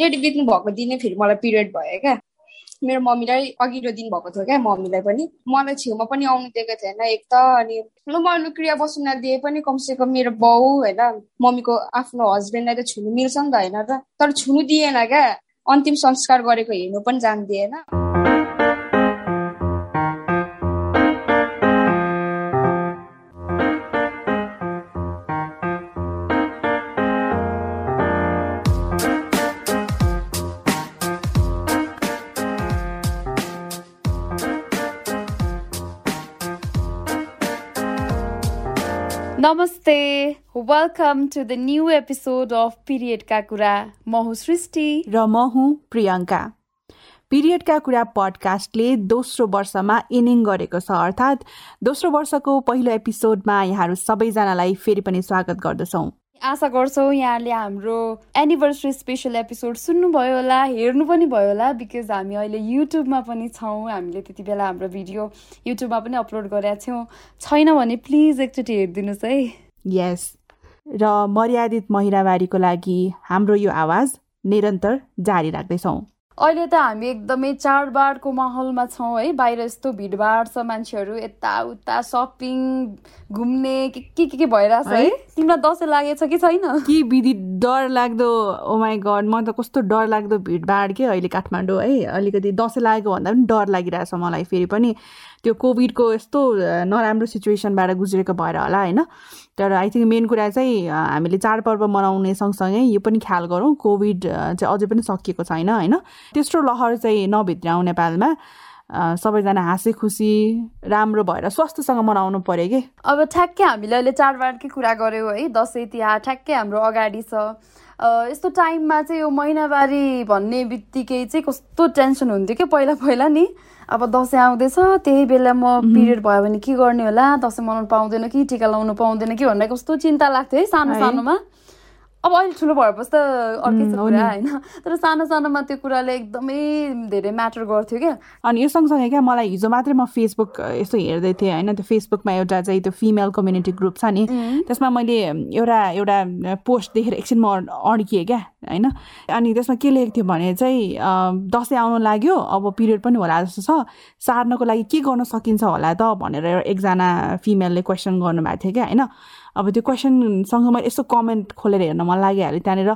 Date बित्नु भएको दिनै फेरि मलाई पिरियड भयो क्या। मेरो मम्मीलाई अघिल्लो दिन भएको थियो क्या मम्मीलाई पनि। मलाई छेउमा पनि आउनु दिएको थिएन एक त अनि ल मैले क्रिया बस्नु नदिए पनि कमसेकम मेरो बाउ होइन मम्मीको आफ्नो हस्बेन्डलाई त छुनु मिल्छ नि त होइन र तर छुनु दिएन क्या। अन्तिम संस्कार गरेको हेर्नु पनि जान्दिएन नमस्ते welcome to the new episode of पिरियडका कुरा म हुँ सृष्टि र म हुँ प्रियङ्का पिरियडका कुरा पडकास्टले दोस्रो वर्षमा इनिङ गरेको छ अर्थात् दोस्रो वर्षको पहिलो एपिसोडमा यहाँहरू सबैजनालाई फेरि पनि स्वागत गर्दछौँ। आशा गर्छौँ यहाँले हाम्रो एनिभर्सरी स्पेसल एपिसोड सुन्नुभयो होला हेर्नु पनि भयो होला बिकज हामी अहिले युट्युबमा पनि छौँ हामीले त्यति बेला हाम्रो भिडियो युट्युबमा पनि अपलोड गरेका थियौँ। छैन भने प्लिज एकचोटि हेरिदिनुहोस् है। यस र मर्यादित महिनावारीको लागि हाम्रो यो आवाज निरन्तर जारी राख्दैछौँ। अहिले त हामी एकदमै चाडबाडको माहौलमा छौँ है। बाहिर यस्तो भिडभाड छ मान्छेहरू यताउता सपिङ घुम्ने के के के के भइरहेछ है। तिमीलाई दसैँ लागेछ कि छैन? कि विधि डर लाग्दो ओमाई oh गड म त कस्तो डर लाग्दो भिडभाड के अहिले काठमाडौँ है। अलिकति दसैँ लागेको भन्दा पनि डर लागिरहेछ मलाई फेरि पनि। त्यो कोभिडको यस्तो नराम्रो सिचुएसनबाट गुज्रेको भएर होला होइन? तर आई थिङ्क मेन कुरा चाहिँ हामीले चाडपर्व मनाउने सँगसँगै यो पनि ख्याल गरौँ कोभिड चाहिँ अझै पनि सकिएको छैन होइन? तेस्रो लहर चाहिँ नभित्राउँ नेपालमा। सबैजना हाँसे खुसी राम्रो भएर स्वस्थसँग मनाउनु पर्यो कि? अब ठ्याक्कै हामीले अहिले चाडबाडकै कुरा गऱ्यौँ है दसैँ तिहार ठ्याक्कै हाम्रो अगाडि छ। यस्तो टाइममा चाहिँ यो महिनावारी भन्ने बित्तिकै चाहिँ कस्तो टेन्सन हुन्थ्यो कि? पहिला पहिला नि अब दसैँ आउँदैछ त्यही बेला म पिरियड भयो भने के गर्ने होला? दसैँ मनाउनु पाउँदैन कि? टिका लाउनु पाउँदैन कि? भनेर कस्तो चिन्ता लाग्थ्यो है सानो सानोमा। अब अहिले ठुलो भएपछि त अर्कै छ कुरा होइन? तर सानो सानोमा त्यो कुराले एकदमै धेरै म्याटर गर्थ्यो क्या। अनि यो सँगसँगै क्या मलाई हिजो मात्रै म फेसबुक यसो हेर्दै थिएँ होइन? त्यो फेसबुकमा एउटा चाहिँ त्यो फिमेल कम्युनिटी ग्रुप छ नि। त्यसमा मैले एउटा एउटा पोस्ट देखेर एकछिन म अड्किएँ क्या होइन? अनि त्यसमा के लेखेको थियो भने चाहिँ दसैँ आउनु लाग्यो अब पिरियड पनि होला जस्तो छ। सार्नको लागि के गर्न सकिन्छ होला त भनेर एकजना फिमेलले क्वेसन गर्नुभएको थियो क्या होइन? अब त्यो क्वेसनसँग मैले यसो कमेन्ट खोलेर हेर्न मन लागिहाल्यो त्यहाँनिर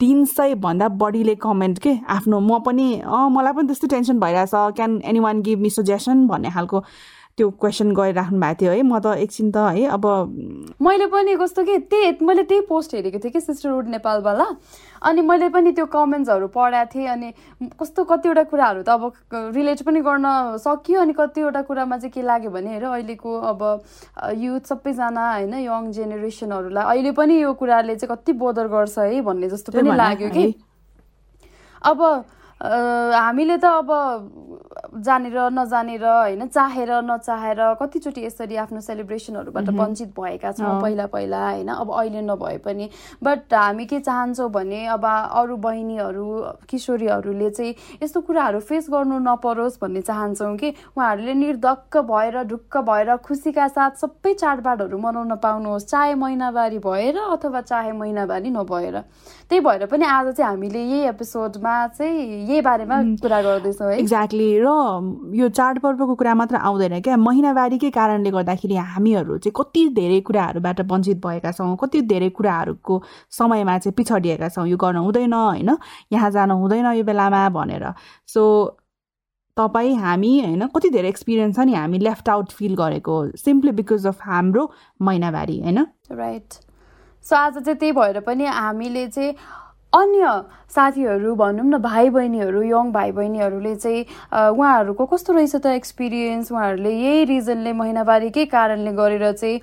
तिन सयभन्दा बढीले कमेन्ट के? आफ्नो म पनि अँ मलाई पनि त्यस्तो टेन्सन भइरहेछ। Can anyone give me suggestion भन्ने खालको त्यो क्वेसन गरिराख्नु भएको थियो है। म त एकछिन त है अब मैले पनि कस्तो कि त्यही मैले त्यही पोस्ट हेरेको थिएँ कि सिस्टरहुड नेपालवाला अनि मैले पनि त्यो कमेन्ट्सहरू पढाएको थिएँ अनि कस्तो कतिवटा कुराहरू त अब रिलेट पनि गर्न सकियो अनि कतिवटा कुरामा चाहिँ के लाग्यो भने हेर अहिलेको अब युथ सबैजना होइन यङ जेनेरेसनहरूलाई अहिले पनि यो कुराले चाहिँ कति बोदर गर्छ है भन्ने जस्तो पनि लाग्यो कि। अब हामीले त अब जानेर नजानेर होइन चाहेर नचाहेर कतिचोटि यसरी आफ्नो सेलिब्रेसनहरूबाट वञ्चित भएका छौँ पहिला पहिला होइन अब अहिले नभए पनि। बट हामी के चाहन्छौँ भने अब अरू बहिनीहरू किशोरीहरूले चाहिँ यस्तो कुराहरू फेस गर्नु नपरोस् भन्ने चाहन्छौँ कि। उहाँहरूले निर्धक्क भएर ढुक्क भएर खुसीका साथ सबै चाडबाडहरू मनाउन पाउनुहोस्। चाहे महिनावारी भएर अथवा चाहे महिनावारी नभएर। त्यही भएर पनि आज चाहिँ हामीले यही एपिसोडमा चाहिँ यही बारेमा कुरा गर्दैछौँ है। एक्ज्याक्टली र यो चाडपर्वको कुरा मात्र आउँदैन क्या। महिनावारीकै कारणले गर्दाखेरि हामीहरू चाहिँ कति धेरै कुराहरूबाट वञ्चित भएका छौँ कति धेरै कुराहरूको समयमा चाहिँ पिछडिएका छौँ। यो गर्न हुँदैन होइन? यहाँ जानु हुँदैन यो बेलामा भनेर। सो तपाईँ हामी होइन? कति धेरै एक्सपिरियन्स छ नि हामी लेफ्ट आउट फिल गरेको सिम्पली बिकज अफ हाम्रो महिनावारी होइन? राइट सो आज चाहिँ त्यही भएर पनि हामीले चाहिँ अन्य साथीहरू भनौँ न भाइ बहिनीहरू यङ भाइ बहिनीहरूले चाहिँ उहाँहरूको कस्तो रहेछ त एक्सपिरियन्स उहाँहरूले यही रिजनले महिनावारीकै कारणले गरेर चाहिँ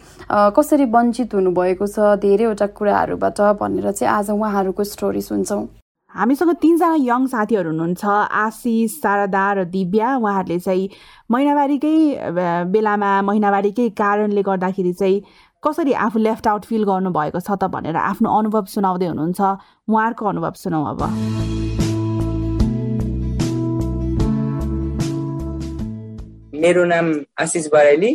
कसरी वञ्चित हुनुभएको छ? धेरैवटा कुराहरूबाट भनेर चाहिँ आज उहाँहरूको स्टोरी सुन्छौँ। हामीसँग तिनजना यङ साथीहरू हुनुहुन्छ आशिष शारदा र दिव्या। उहाँहरूले चाहिँ महिनावारीकै बेलामा महिनावारीकै कारणले गर्दाखेरि चाहिँ कसरी आफू लेफ्ट आउट फिल गर्नुभएको छ त भनेर आफ्नो अनुभव सुनाउँदै हुनुहुन्छ। उहाँहरूको अनुभव सुनाउँ अब। मेरो नाम आशिष बराइली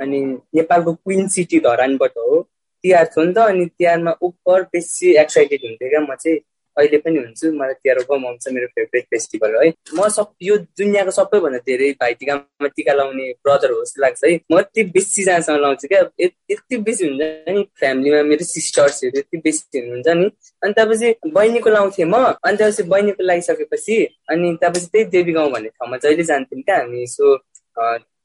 अनि नेपालको क्विन सिटी धरानबाट हो। तिहार छ नि त अनि तिहारमा उपर बेसी एक्साइटेड हुन्थेँ क्या म चाहिँ। अहिले पनि हुन्छु। मलाई तेह्र आउँछ मेरो फेभरेट फेस्टिभल है म सब यो दुनियाँको सबैभन्दा धेरै भाइटिकामा टिका लाउने ब्रदर हो जस्तो लाग्छ है। म यति बेसी जहाँसम्म लाउँछु क्या। यति बेसी हुन्छ नि फ्यामिलीमा मेरो सिस्टर्सहरू यति बेसी हुनुहुन्छ नि। अनि त्यसपछि बहिनीको लाउँथेँ म। अनि त्यसपछि बहिनीको लगाइसकेपछि अनि त्यसपछि त्यही देवी गाउँ भन्ने ठाउँमा जहिले जान्थ्यौँ क्या हामी। यसो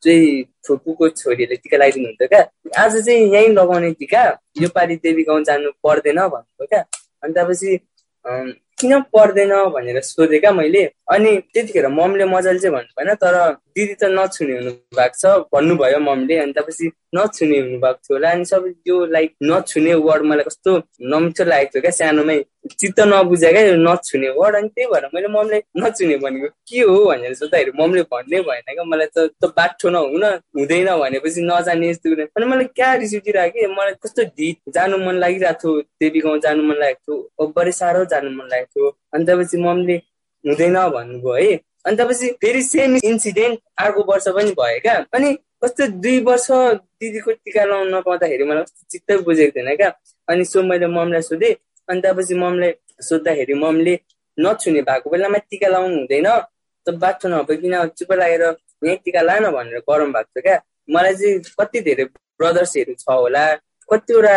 चाहिँ फुपूको छोरीहरूले टिका लगाइदिनु हुन्थ्यो क्या। आज चाहिँ यहीँ लगाउने टिका। योपालि देवी गाउँ जानु पर्दैन भन्नुभयो क्या। अनि त्यसपछि Um, किन पर्दैन भनेर सोधेँ क्या मैले। अनि त्यतिखेर ममले मजाले चाहिँ भन्नु भएन तर दिदी त नछुने हुनु भएको छ भन्नुभयो ममले। अनि त्यसपछि नछुने हुनुभएको थियो होला। अनि सबै यो लाइक नछुने वर्ड मलाई कस्तो नमिठो लागेको थियो क्या सानोमै। चित्त नबुझ्यो क्या नछुने वर्ड अनि त्यही भएर मैले ममले नछुने भनेको के हो? भनेर सोद्धाखेरि ममले भन्ने भएन क्या। मलाई त त बाठो नहुन हुँदैन भनेपछि नजाने यस्तो अनि मलाई क्या रिस उठिरहेको कि मलाई कस्तो ढिट जानु मन लागिरहेको थियो। देवी गाउँ जानु मन लागेको थियो। ओभरै साह्रो जानु मन लागेको थियो अनि त्यसपछि ममले हुँदैन भन्नुभयो है। अनि त्यसपछि फेरि सेम इन्सिडेन्ट अर्को वर्ष पनि भयो क्या। अनि कस्तो दुई वर्ष दिदीको टिका लाउनु नपाउँदाखेरि मलाई कस्तो चित्तै बुझेको थिएन क्या। अनि सो मैले ममलाई सोधेँ। अनि त्यसपछि ममलाई सोद्धाखेरि ममले नछुने भएको बेलामा टिका लाउनु हुँदैन। त बाटो नभए किन चुप लागेर यहीँ टिका लान भनेर गरम भएको थियो क्या। मलाई चाहिँ कति धेरै ब्रदर्सहरू छ होला। कतिवटा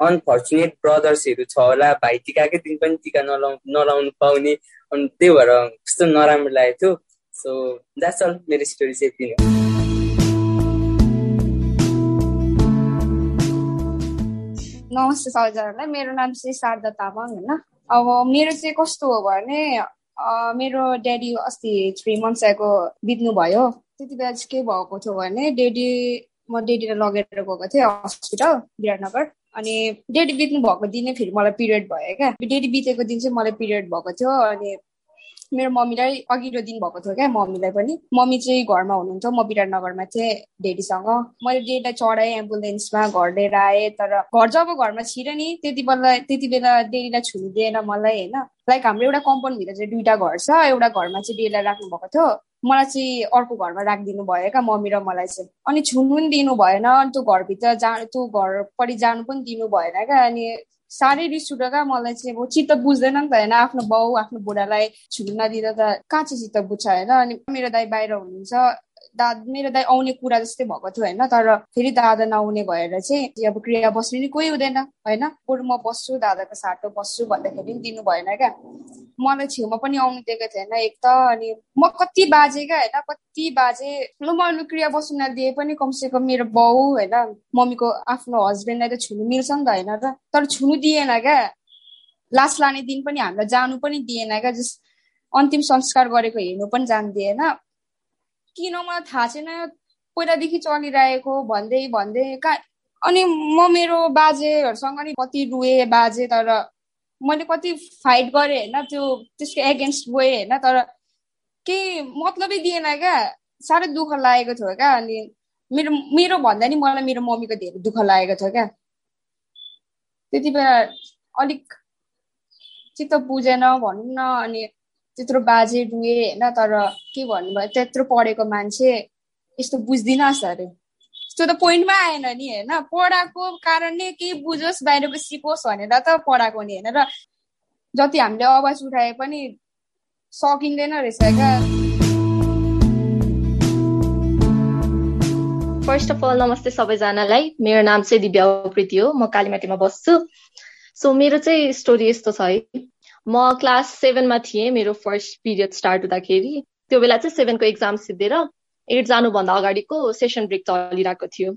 अनफर्चुनेट ब्रदर्सहरू छ होला भाइ टिकाकै दिन पनि टिका नलाउ नलाउनु पाउने। अनि त्यही भएर कस्तो नराम्रो लागेको थियो। सो द्याट्स अल मेरो स्टोरी चाहिँ यति नमस्ते सबैजनालाई। मेरो नाम चाहिँ शारदा तामाङ होइन। अब मेरो चाहिँ कस्तो हो भने मेरो ड्याडी अस्ति थ्री मन्थ्स आएको बित्नु भयो त्यति बेला चाहिँ के भएको थियो भने ड्याडी म ड्याडीलाई लगेर गएको थिएँ हस्पिटल विराटनगर। अनि डेडी बित्नु भएको दिनै फेरि मलाई पिरियड भयो क्या। डेडी बितेको दिन चाहिँ मलाई पिरियड भएको थियो अनि मेरो मम्मीलाई अघिल्लो दिन भएको थियो क्या मम्मीलाई पनि। मम्मी चाहिँ घरमा हुनुहुन्थ्यो म विराटनगरमा थिएँ डेडीसँग। मैले डेडीलाई चढाएँ एम्बुलेन्समा घर लिएर आएँ तर घर जब घरमा छिरेँ नि त्यति बेला त्यति बेला डेडीलाई छुनु दिएन मलाई होइन। लाइक हाम्रो एउटा कम्पाउन्डभित्र चाहिँ दुइटा घर छ एउटा घरमा चाहिँ डेडीलाई राख्नु भएको थियो। मलाई चाहिँ अर्को घरमा राखिदिनु भयो क्या मम्मी र मलाई चाहिँ। अनि छुनु पनि दिनु भएन अनि त्यो घरभित्र जा त्यो घरपट्टि जानु पनि दिनु भएन क्या अनि साह्रै रिस उठ्यो क्या मलाई चाहिँ। अब चित्त बुझ्दैन नि त होइन आफ्नो बाउ आफ्नो बुढालाई छुनु नदिँदा त कहाँ चाहिँ चित्त बुझ्छ होइन अनि मेरो दाई बाहिर हुनुहुन्छ दा मेरो दाई आउने कुरा जस्तै भएको थियो होइन? तर फेरि दादा नआउने भएर चाहिँ अब क्रिया बस्ने नि कोही हुँदैन होइन? बरु म बस्छु दादाको साटो बस्छु भन्दाखेरि पनि दिनु भएन क्या। मलाई छेउमा पनि आउनु दिएको थिएन एक त अनि म कति बाजे क्या होइन? कति बाजे लु मैले क्रिया बस्नु नदिए पनि कमसे कम मेरो बाउ होइन? मम्मीको आफ्नो हस्बेन्डलाई त छुनु मिल्छ नि त होइन? र तर छुनु दिएन क्या। लास लाने दिन पनि हामीलाई जानु पनि दिएन क्या जस अन्तिम संस्कार गरेको हेर्नु पनि जान्दिएन किन मलाई थाहा छैन पहिलादेखि चलिरहेको भन्दै भन्दै कहाँ अनि म मेरो बाजेहरूसँग नि कति रुएँ बाजे तर मैले कति फाइट गरेँ होइन त्यो त्यसको एगेन्स्ट गएँ होइन तर केही मतलबै दिएन क्या। साह्रै दुःख लागेको थियो क्या अनि मेरो मेरो भन्दा नि मलाई मेरो मम्मीको धेरै दुःख लागेको थियो क्या। त्यति बेला अलिक चित्त बुझेन भनौँ न अनि त्यत्रो बाजे डुए होइन तर के भन्नुभयो त्यत्रो पढेको मान्छे यस्तो बुझ्दिनस् अरे त्यो त पोइन्टमा आएन नि होइन? पढाएको कारणले केही बुझोस् बाहिरको सिकोस् भनेर त पढाएको नि होइन? र जति हामीले आवाज उठाए पनि सकिँदैन रहेछ क्या। फर्स्ट अफ अल नमस्ते सबैजनालाई। मेरो नाम चाहिँ दिव्या उप्रेती हो म कालीमाटीमा बस्छु। सो मेरो चाहिँ स्टोरी यस्तो छ है। म क्लास सेभेनमा थिएँ मेरो फर्स्ट पिरियड स्टार्ट हुँदाखेरि। त्यो बेला चाहिँ सेभेनको इक्जाम सिद्धिएर एट जानुभन्दा अगाडिको सेसन ब्रेक चलिरहेको थियो।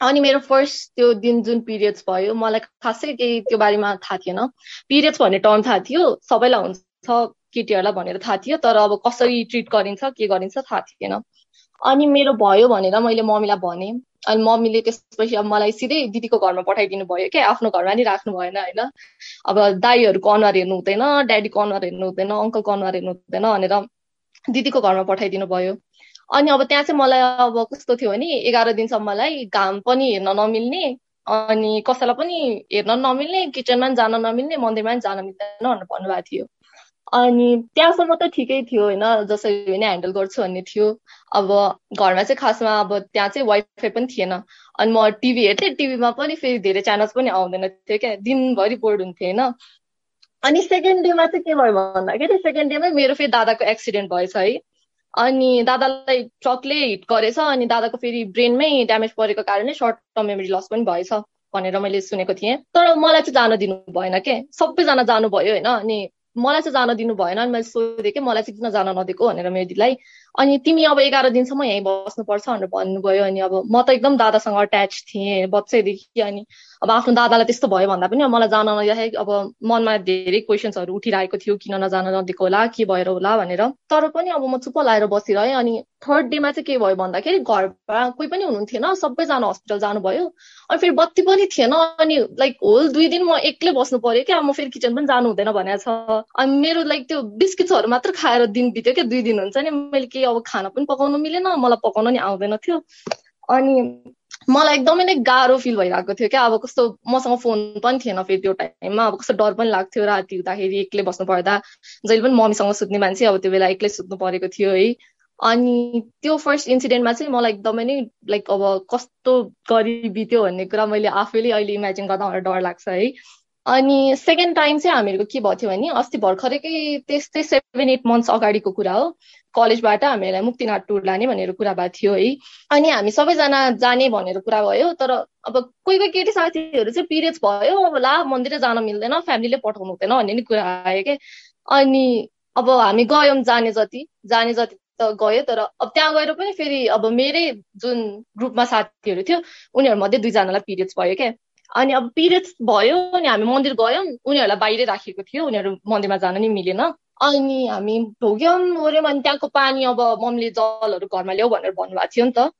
अनि मेरो फर्स्ट त्यो दिन जुन पिरियड्स भयो मलाई खासै केही त्यो बारेमा थाहा थिएन। पिरियड्स भन्ने टर्म थाहा थियो सबैलाई हुन्छ केटीहरूलाई भनेर थाहा थियो तर अब कसरी ट्रिट गरिन्छ के गरिन्छ थाहा थिएन। अनि मेरो भयो भनेर मैले मम्मीलाई भनेँ। अनि मम्मीले त्यसपछि अब मलाई सिधै दिदीको घरमा पठाइदिनु भयो क्या आफ्नो घरमा नि राख्नु भएन होइन? अब दाईहरूको अनुहार हेर्नु हुँदैन ड्याडीको अनुहार हेर्नु हुँदैन अङ्कलको अनुहार हेर्नु हुँदैन भनेर दिदीको घरमा पठाइदिनु भयो। अनि अब त्यहाँ चाहिँ मलाई अब कस्तो थियो भने एघार दिनसम्मलाई घाम पनि हेर्न नमिल्ने अनि कसैलाई पनि हेर्न नमिल्ने किचनमा पनि जान नमिल्ने मन्दिरमा पनि जान मिल्दैन भनेर भन्नुभएको थियो। अनि त्यहाँसम्म त ठिकै थियो होइन जसरी पनि ह्यान्डल गर्छु भन्ने थियो। अब घरमा चाहिँ खासमा अब त्यहाँ चाहिँ वाइफाई पनि थिएन। अनि म टिभी हेर्थेँ टिभीमा पनि फेरि धेरै च्यानल्स पनि आउँदैन थियो क्या। दिनभरि बोर्ड हुन्थ्यो होइन। अनि सेकेन्ड डेमा चाहिँ के भयो भन्दाखेरि सेकेन्ड डेमै मेरो फेरि दादाको एक्सिडेन्ट भएछ है। अनि दादालाई ट्रकले हिट गरेछ अनि दादाको फेरि ब्रेनमै ड्यामेज परेको कारणले सर्ट टर्म मेमोरी लस पनि भएछ भनेर मैले सुनेको थिएँ। तर मलाई चाहिँ जान दिनु भएन के। सबैजना जानुभयो होइन अनि मलाई चाहिँ जान दिनु भएन अनि मैले सोधेँ कि मलाई चाहिँ किन जान नदिएको भनेर मेरो दिदीलाई। अनि तिमी अब एघार दिनसम्म यहीँ बस्नुपर्छ भनेर भन्नुभयो अनि अब म त एकदम दादासँग अट्याच थिएँ बच्चैदेखि अनि अब आफ्नो दादालाई त्यस्तो भयो भन्दा पनि मलाई जान नदिँदाखेरि अब मनमा धेरै क्वेसन्सहरू उठिरहेको थियो किन नजान नदिएको होला के भएर होला भनेर। तर पनि अब म चुप्प लाएर बसिरहेँ अनि थर्ड डेमा चाहिँ के भयो भन्दाखेरि घरमा कोही पनि हुनुहुन्थेन सबैजना हस्पिटल जानुभयो। अनि फेरि बत्ती पनि थिएन अनि लाइक होल दुई दिन म एक्लै बस्नु पऱ्यो क्या म फेरि किचन पनि जानु हुँदैन भनेको छ। अनि मेरो लाइक त्यो बिस्किट्सहरू मात्र खाएर दिन बित्यो क्या दुई दिन हुन्छ नि। मैले केही अब खाना पनि पकाउनु मिलेन मलाई पकाउनु नि आउँदैन थियो। अनि मलाई एकदमै नै गाह्रो फिल भइरहेको थियो क्या। अब कस्तो मसँग फोन पनि थिएन फेरि त्यो टाइममा अब कस्तो डर पनि लाग्थ्यो राति हुँदाखेरि एक्लै बस्नु पर्दा जहिले पनि मम्मीसँग सुत्ने मान्छे अब त्यो बेला एक्लै सुत्नु परेको थियो है। अनि त्यो फर्स्ट इन्सिडेन्टमा चाहिँ मलाई एकदमै नै लाइक अब कस्तो गरी बित्यो भन्ने कुरा मैले आफैले अहिले इमेजिन गर्दा मलाई डर लाग्छ है। अनि सेकेन्ड टाइम चाहिँ हामीहरूको के भएको थियो भने अस्ति भर्खरकै त्यस्तै सेभेन एट मन्थ्स अगाडिको कुरा हो। कलेजबाट हामीलाई मुक्तिनाथ टुर लाने भनेर कुरा भएको थियो है। अनि हामी सबैजना जाने भनेर कुरा भयो तर अब कोही कोही केटी साथीहरू चाहिँ पिरियड्स भयो अब ला मन्दिरै जान मिल्दैन फ्यामिलीले पठाउनु हुँदैन भन्ने नि कुरा आयो क्या अनि अब हामी गयौँ जाने जति जाने जति त गयो तर अब त्यहाँ गएर पनि फेरि अब मेरै जुन ग्रुपमा साथीहरू थियो उनीहरू मध्ये दुईजनालाई पिरियड्स भयो क्या अनि अब पिरियड्स भयो अनि हामी मन्दिर गयौँ उनीहरूलाई बाहिरै राखेको थियो उनीहरू मन्दिरमा जान नि मिलेन। अनि हामी ढोग्यौँ ओऱ्यौँ अनि त्यहाँको पानी अब मम्मीले जलहरू घरमा ल्याऊ भनेर भन्नुभएको थियो नि त।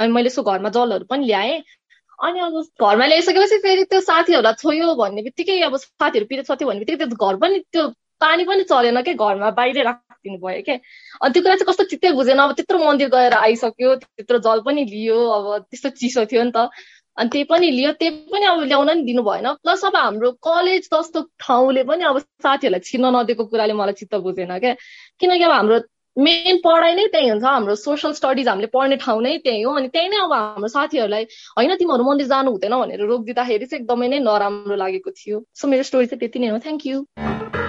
अनि मैले यसो घरमा जलहरू पनि ल्याएँ। अनि अब घरमा ल्याइसकेपछि फेरि त्यो साथीहरूलाई छोयो भन्ने बित्तिकै अब साथीहरू पिरियड सथ्यो भन्ने बित्तिकै त्यो घर पनि त्यो पानी पनि चलेन क्या घरमा बाहिरै राखिदिनु भयो क्या अनि त्यो कुरा चाहिँ कस्तो चित्तै बुझेन। अब त्यत्रो मन्दिर गएर आइसक्यो त्यत्रो जल पनि लियो अब त्यस्तो चिसो थियो नि त। अनि त्यही पनि लियो त्यही पनि अब ल्याउन नि दिनु भएन। प्लस अब हाम्रो कलेज जस्तो ठाउँले पनि अब साथीहरूलाई छिर्न नदिएको कुराले मलाई चित्त बुझेन क्या। किनकि अब हाम्रो मेन पढाइ नै त्यही हुन्छ हाम्रो सोसियल स्टडिज हामीले पढ्ने ठाउँ नै त्यही हो। अनि त्यही नै अब हाम्रो साथीहरूलाई होइन तिमीहरू मन्दिर जानु हुँदैन भनेर रोकिदिँदाखेरि चाहिँ एकदमै नै नराम्रो लागेको थियो। सो मेरो स्टोरी चाहिँ त्यति नै हो। थ्याङ्क यू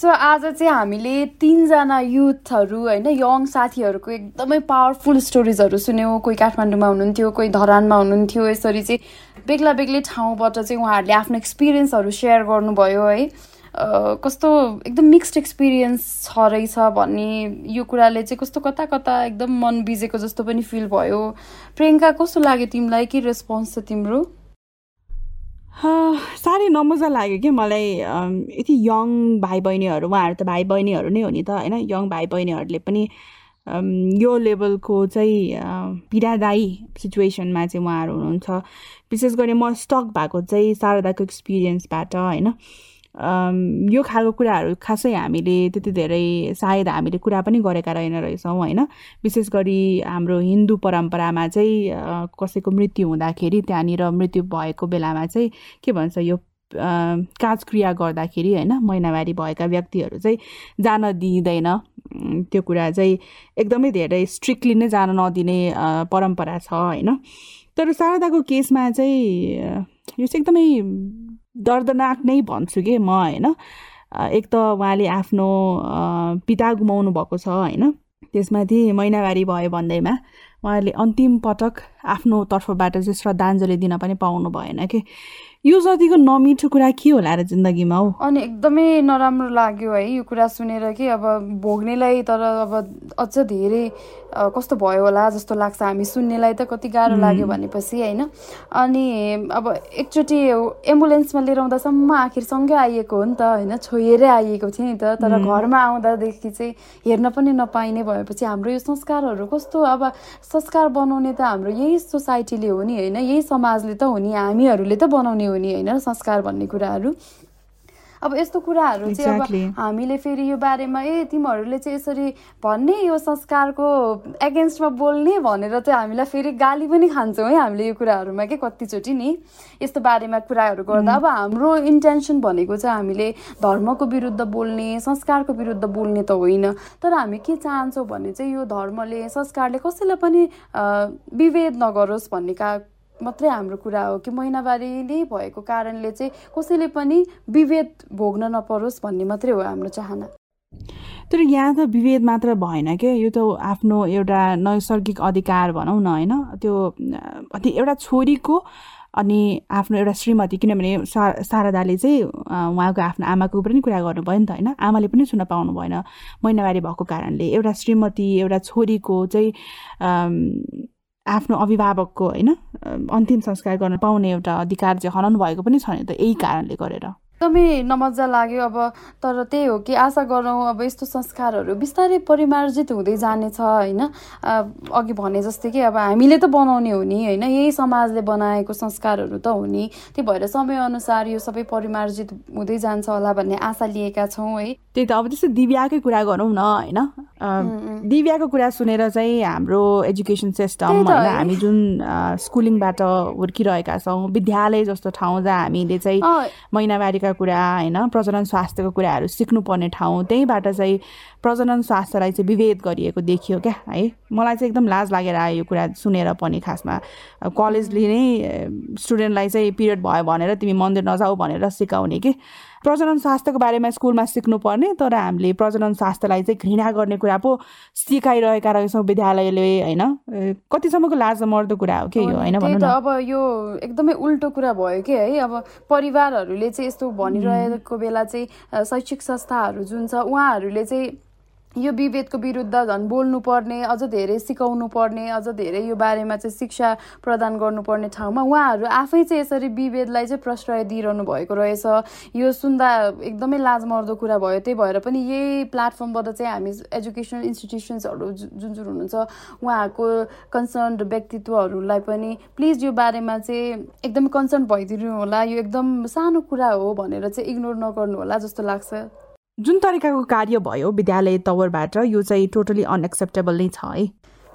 सो आज चाहिँ हामीले तिनजना युथहरू होइन यङ साथीहरूको एकदमै पावरफुल स्टोरिजहरू सुन्यौँ। कोही काठमाडौँमा हुनुहुन्थ्यो कोही धरानमा हुनुहुन्थ्यो। यसरी चाहिँ बेग्ला बेग्लै ठाउँबाट चाहिँ उहाँहरूले आफ्नो एक्सपिरियन्सहरू सेयर गर्नुभयो है। कस्तो एकदम मिक्स्ड एक्सपिरियन्स छ रहेछ भन्ने यो कुराले चाहिँ कस्तो कता कता एकदम मन बिजेको जस्तो पनि फिल भयो। प्रियङ्का कस्तो लाग्यो तिमीलाई? के रेस्पोन्स छ तिम्रो? साह्रै नमजा लाग्यो कि मलाई यति यङ भाइ बहिनीहरू उहाँहरू त भाइ बहिनीहरू नै हो नि त होइन? यङ भाइ बहिनीहरूले पनि यो लेभलको चाहिँ पीडादायी सिचुएसनमा चाहिँ उहाँहरू हुनुहुन्छ। विशेष गरी म स्टक भएको चाहिँ शारदाको एक्सपिरियन्सबाट होइन? यो खालको कुराहरू खासै हामीले त्यति धेरै सायद हामीले कुरा पनि गरेका रहेन रहेछौँ होइन? विशेष गरी हाम्रो हिन्दू परम्परामा चाहिँ कसैको मृत्यु हुँदाखेरि त्यहाँनिर मृत्यु भएको बेलामा चाहिँ के भन्छ यो काजक्रिया गर्दाखेरि होइन? महिनावारी भएका व्यक्तिहरू चाहिँ जान दिइँदैन। त्यो कुरा चाहिँ एकदमै धेरै स्ट्रिक्टली नै जान नदिने परम्परा छ होइन? तर शारदाको केसमा चाहिँ यो चाहिँ एकदमै दर्दनाक नै भन्छु कि म होइन। एक त उहाँले आफ्नो पिता गुमाउनु भएको छ होइन। त्यसमाथि महिनावारी भयो भन्दैमा। उहाँले अन्तिम पटक आफ्नो तर्फबाट चाहिँ श्रद्धाञ्जली दिन पनि पाउनु भएन कि। यो जतिको नमिठो कुरा के होला र जिन्दगीमा हौ? अनि एकदमै नराम्रो लाग्यो है यो कुरा सुनेर कि अब भोग्नेलाई तर अब अझ धेरै कस्तो भयो होला जस्तो लाग्छ हामी सुन्नेलाई त कति गाह्रो लाग्यो भनेपछि होइन। अनि अब एकचोटि एम्बुलेन्समा लिएर आउँदासम्म आखिरसँगै आइएको हो नि त होइन छोएरै आइएको थियो नि त। तर घरमा आउँदादेखि चाहिँ हेर्न पनि नपाइने भएपछि हाम्रो यो संस्कारहरू कस्तो अब संस्कार बनाउने त हाम्रो यही सोसाइटीले हो नि होइन? यही समाजले त हो नि हामीहरूले त बनाउने हो नि होइन? संस्कार भन्ने कुराहरू। अब यस्तो कुराहरू चाहिँ अब हामीले फेरि यो बारेमा ए तिमीहरूले चाहिँ यसरी भन्ने यो संस्कारको एगेन्स्टमा बोल्ने भनेर चाहिँ हामीलाई फेरि गाली पनि खान्छौँ है हामीले यो कुराहरूमा के कतिचोटि नि? यस्तो बारेमा कुराहरू गर्दा अब हाम्रो इन्टेन्सन भनेको चाहिँ हामीले धर्मको विरुद्ध बोल्ने संस्कारको विरुद्ध बोल्ने त होइन। तर हामी के चाहन्छौँ भने चाहिँ यो धर्मले संस्कारले कसैलाई पनि विभेद नगरोस् भन्ने का मात्रै हाम्रो कुरा हो कि महिनावारी नै भएको कारणले चाहिँ कसैले पनि विभेद भोग्न नपरोस् भन्ने मात्रै हो हाम्रो चाहना। तर यहाँ त विभेद मात्र भएन क्या यो त आफ्नो एउटा नैसर्गिक अधिकार भनौँ न होइन? त्यो एउटा छोरीको अनि आफ्नो एउटा श्रीमती किनभने सा शारदाले चाहिँ उहाँको आफ्नो आमाको पनि कुरा गर्नुभयो नि त होइन? आमाले पनि सुन्न पाउनु भएन महिनावारी भएको कारणले। एउटा श्रीमती एउटा छोरीको चाहिँ आफ्नो अभिभावकको होइन अन्तिम संस्कार गर्न पाउने एउटा अधिकार चाहिँ हनन भएको पनि छ नि त यही कारणले गरेर। एकदमै नमजा लाग्यो। अब तर त्यही हो कि आशा गरौँ अब यस्तो संस्कारहरू बिस्तारै परिमार्जित हुँदै जानेछ होइन? अघि भने जस्तै कि अब हामीले त बनाउने हो नि होइन? यही समाजले बनाएको संस्कारहरू त हो नि। त्यही भएर समयअनुसार यो सबै परिमार्जित हुँदै जान्छ होला भन्ने आशा लिएका छौँ है। त्यही त अब त्यस्तो दिव्याकै कुरा गरौँ न होइन? दिव्याको कुरा सुनेर चाहिँ हाम्रो एजुकेसन सिस्टम हामी जुन स्कुलिङबाट हुर्किरहेका छौँ विद्यालय जस्तो ठाउँ जहाँ हामीले चाहिँ महिनावारीका कुरा होइन प्रजनन स्वास्थ्यको कुराहरू सिक्नुपर्ने ठाउँ त्यहीँबाट चाहिँ प्रजनन स्वास्थ्यलाई चाहिँ विभेद गरिएको देखियो क्या है। मलाई चाहिँ एकदम लाज लागेर आयो यो कुरा सुनेर पनि खासमा। कलेजले नै स्टुडेन्टलाई चाहिँ पिरियड भयो भनेर तिमी मन्दिर नजाऊ भनेर सिकाउने कि। प्रजनन स्वास्थ्यको बारेमा स्कुलमा सिक्नुपर्ने तर हामीले प्रजनन स्वास्थ्यलाई चाहिँ घृणा गर्ने कुरा पो सिकाइरहेका रहेछौँ विद्यालयले होइन? कतिसम्मको लाज मर्दो कुरा हो कि यो होइन अब यो एकदमै उल्टो कुरा भयो कि है? अब परिवारहरूले चाहिँ यस्तो भनिरहेको बेला चाहिँ शैक्षिक संस्थाहरू जुन छ उहाँहरूले चाहिँ यो विभेदको विरुद्ध झन् बोल्नुपर्ने अझ धेरै सिकाउनु पर्ने अझ धेरै यो बारेमा चाहिँ शिक्षा प्रदान गर्नुपर्ने ठाउँमा उहाँहरू आफै चाहिँ यसरी विभेदलाई चाहिँ प्रश्रय दिइरहनु भएको रहेछ। यो सुन्दा एकदमै लाजमर्दो कुरा भयो। त्यही भएर पनि यही प्लेटफर्मबाट चाहिँ हामी एजुकेसनल इन्स्टिट्युसन्सहरू जुन जुन हुनुहुन्छ उहाँहरूको कन्सर्न व्यक्तित्वहरूलाई पनि प्लिज यो बारेमा चाहिँ एकदमै कन्सर्न भइदिनु होला। यो एकदम सानो कुरा हो भनेर चाहिँ इग्नोर नगर्नु होला जस्तो लाग्छ। जुन तरिकाको कार्य भयो विद्यालय तवरबाट यो चाहिँ टोटली अनएक्सेप्टेबल नै छ है।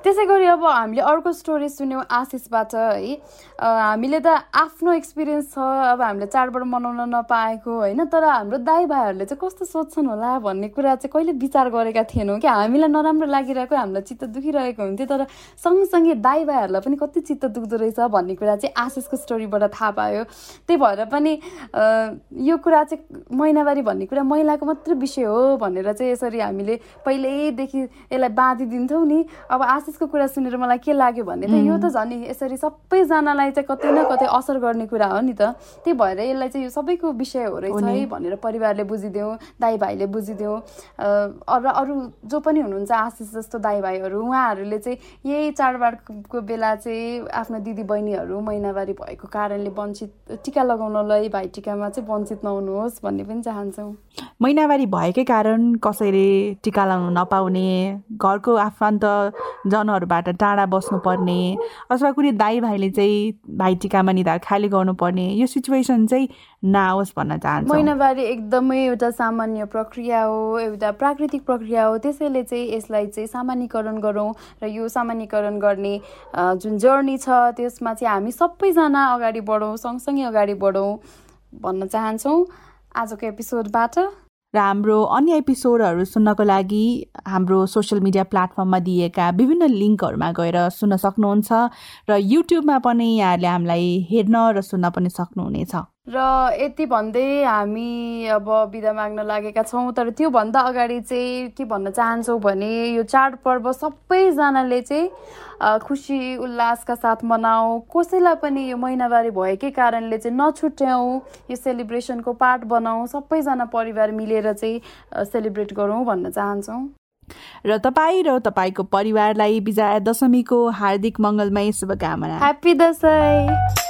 त्यसै गरी अब हामीले अर्को स्टोरी सुन्यौँ आशिषबाट है। हामीले त आफ्नो एक्सपिरियन्स छ अब हामीले चाडबाड मनाउन नपाएको होइन। तर हाम्रो दाई भाइहरूले चाहिँ कस्तो सोध्छन् होला भन्ने कुरा चाहिँ कहिले विचार गरेका थिएनौँ कि? हामीलाई नराम्रो लागिरहेको हामीलाई चित्त दुखिरहेको हुन्थ्यो। तर सँगसँगै दाई भाइहरूलाई पनि कति चित्त दुख्दो रहेछ भन्ने कुरा चाहिँ आशिषको स्टोरीबाट थाहा पायो। त्यही भएर पनि यो कुरा चाहिँ महिनावारी भन्ने कुरा महिलाको मात्रै विषय हो भनेर चाहिँ यसरी हामीले पहिल्यैदेखि यसलाई बाँधिदिन्थौँ नि। अब आशिष त्यसको कुरा सुनेर मलाई के लाग्यो भने त यो त झन् यसरी सबैजनालाई चाहिँ कतै न कतै असर गर्ने कुरा हो नि त। त्यही भएर यसलाई चाहिँ यो सबैको विषय हो रहेछ है भनेर परिवारले बुझिदियो दाई भाइले बुझिदियो र अरू जो पनि हुनुहुन्छ आशिष जस्तो दाई भाइहरू उहाँहरूले चाहिँ यही चाडबाडको बेला चाहिँ आफ्नो दिदी बहिनीहरू महिनावारी भएको कारणले वञ्चित टिका लगाउनलाई भाइ टिकामा चाहिँ वञ्चित नहुनुहोस् भन्ने पनि चाहन्छौँ। महिनावारी भएकै कारण कसैले टिका लगाउनु नपाउने घरको आफन्त जनहरूबाट टाढा बस्नुपर्ने अथवा कुनै दाई भाइले चाहिँ भाइटिकामा निधार खाली गर्नुपर्ने यो सिचुएसन चाहिँ नआओस् भन्न चाहन्छु। महिनावारी एकदमै एउटा सामान्य प्रक्रिया हो एउटा प्राकृतिक प्रक्रिया हो त्यसैले चाहिँ यसलाई चाहिँ सामान्यकरण गरौँ र यो सामान्यकरण गर्ने जुन जर्नी छ त्यसमा चाहिँ हामी सबैजना अगाडि बढौँ सँगसँगै अगाडि बढौँ भन्न चाहन्छौँ। आजको एपिसोडबाट र हाम्रो अन्य एपिसोडहरू सुन्नको लागि हाम्रो सोसियल मिडिया प्लेटफर्ममा दिएका विभिन्न लिङ्कहरूमा गएर सुन्न सक्नुहुन्छ र युट्युबमा पनि यहाँहरूले हामीलाई हेर्न र सुन्न पनि सक्नुहुनेछ। र यति भन्दै हामी अब बिदा माग्न लागेका छौँ तर त्योभन्दा अगाडि चाहिँ के भन्न चाहन्छौँ भने यो चाडपर्व सबैजनाले चाहिँ खुसी उल्लासका साथ मनाऊ। कसैलाई पनि यो महिनावारी भएकै कारणले चाहिँ नछुट्याउँ यो सेलिब्रेसनको पार्ट बनाऊ। सबैजना परिवार मिलेर चाहिँ सेलिब्रेट गरौँ भन्न चाहन्छौँ। र तपाईँ र तपाईँको परिवारलाई विजया दशमीको हार्दिक मङ्गलमय शुभकामना। ह्याप्पी दसैँ।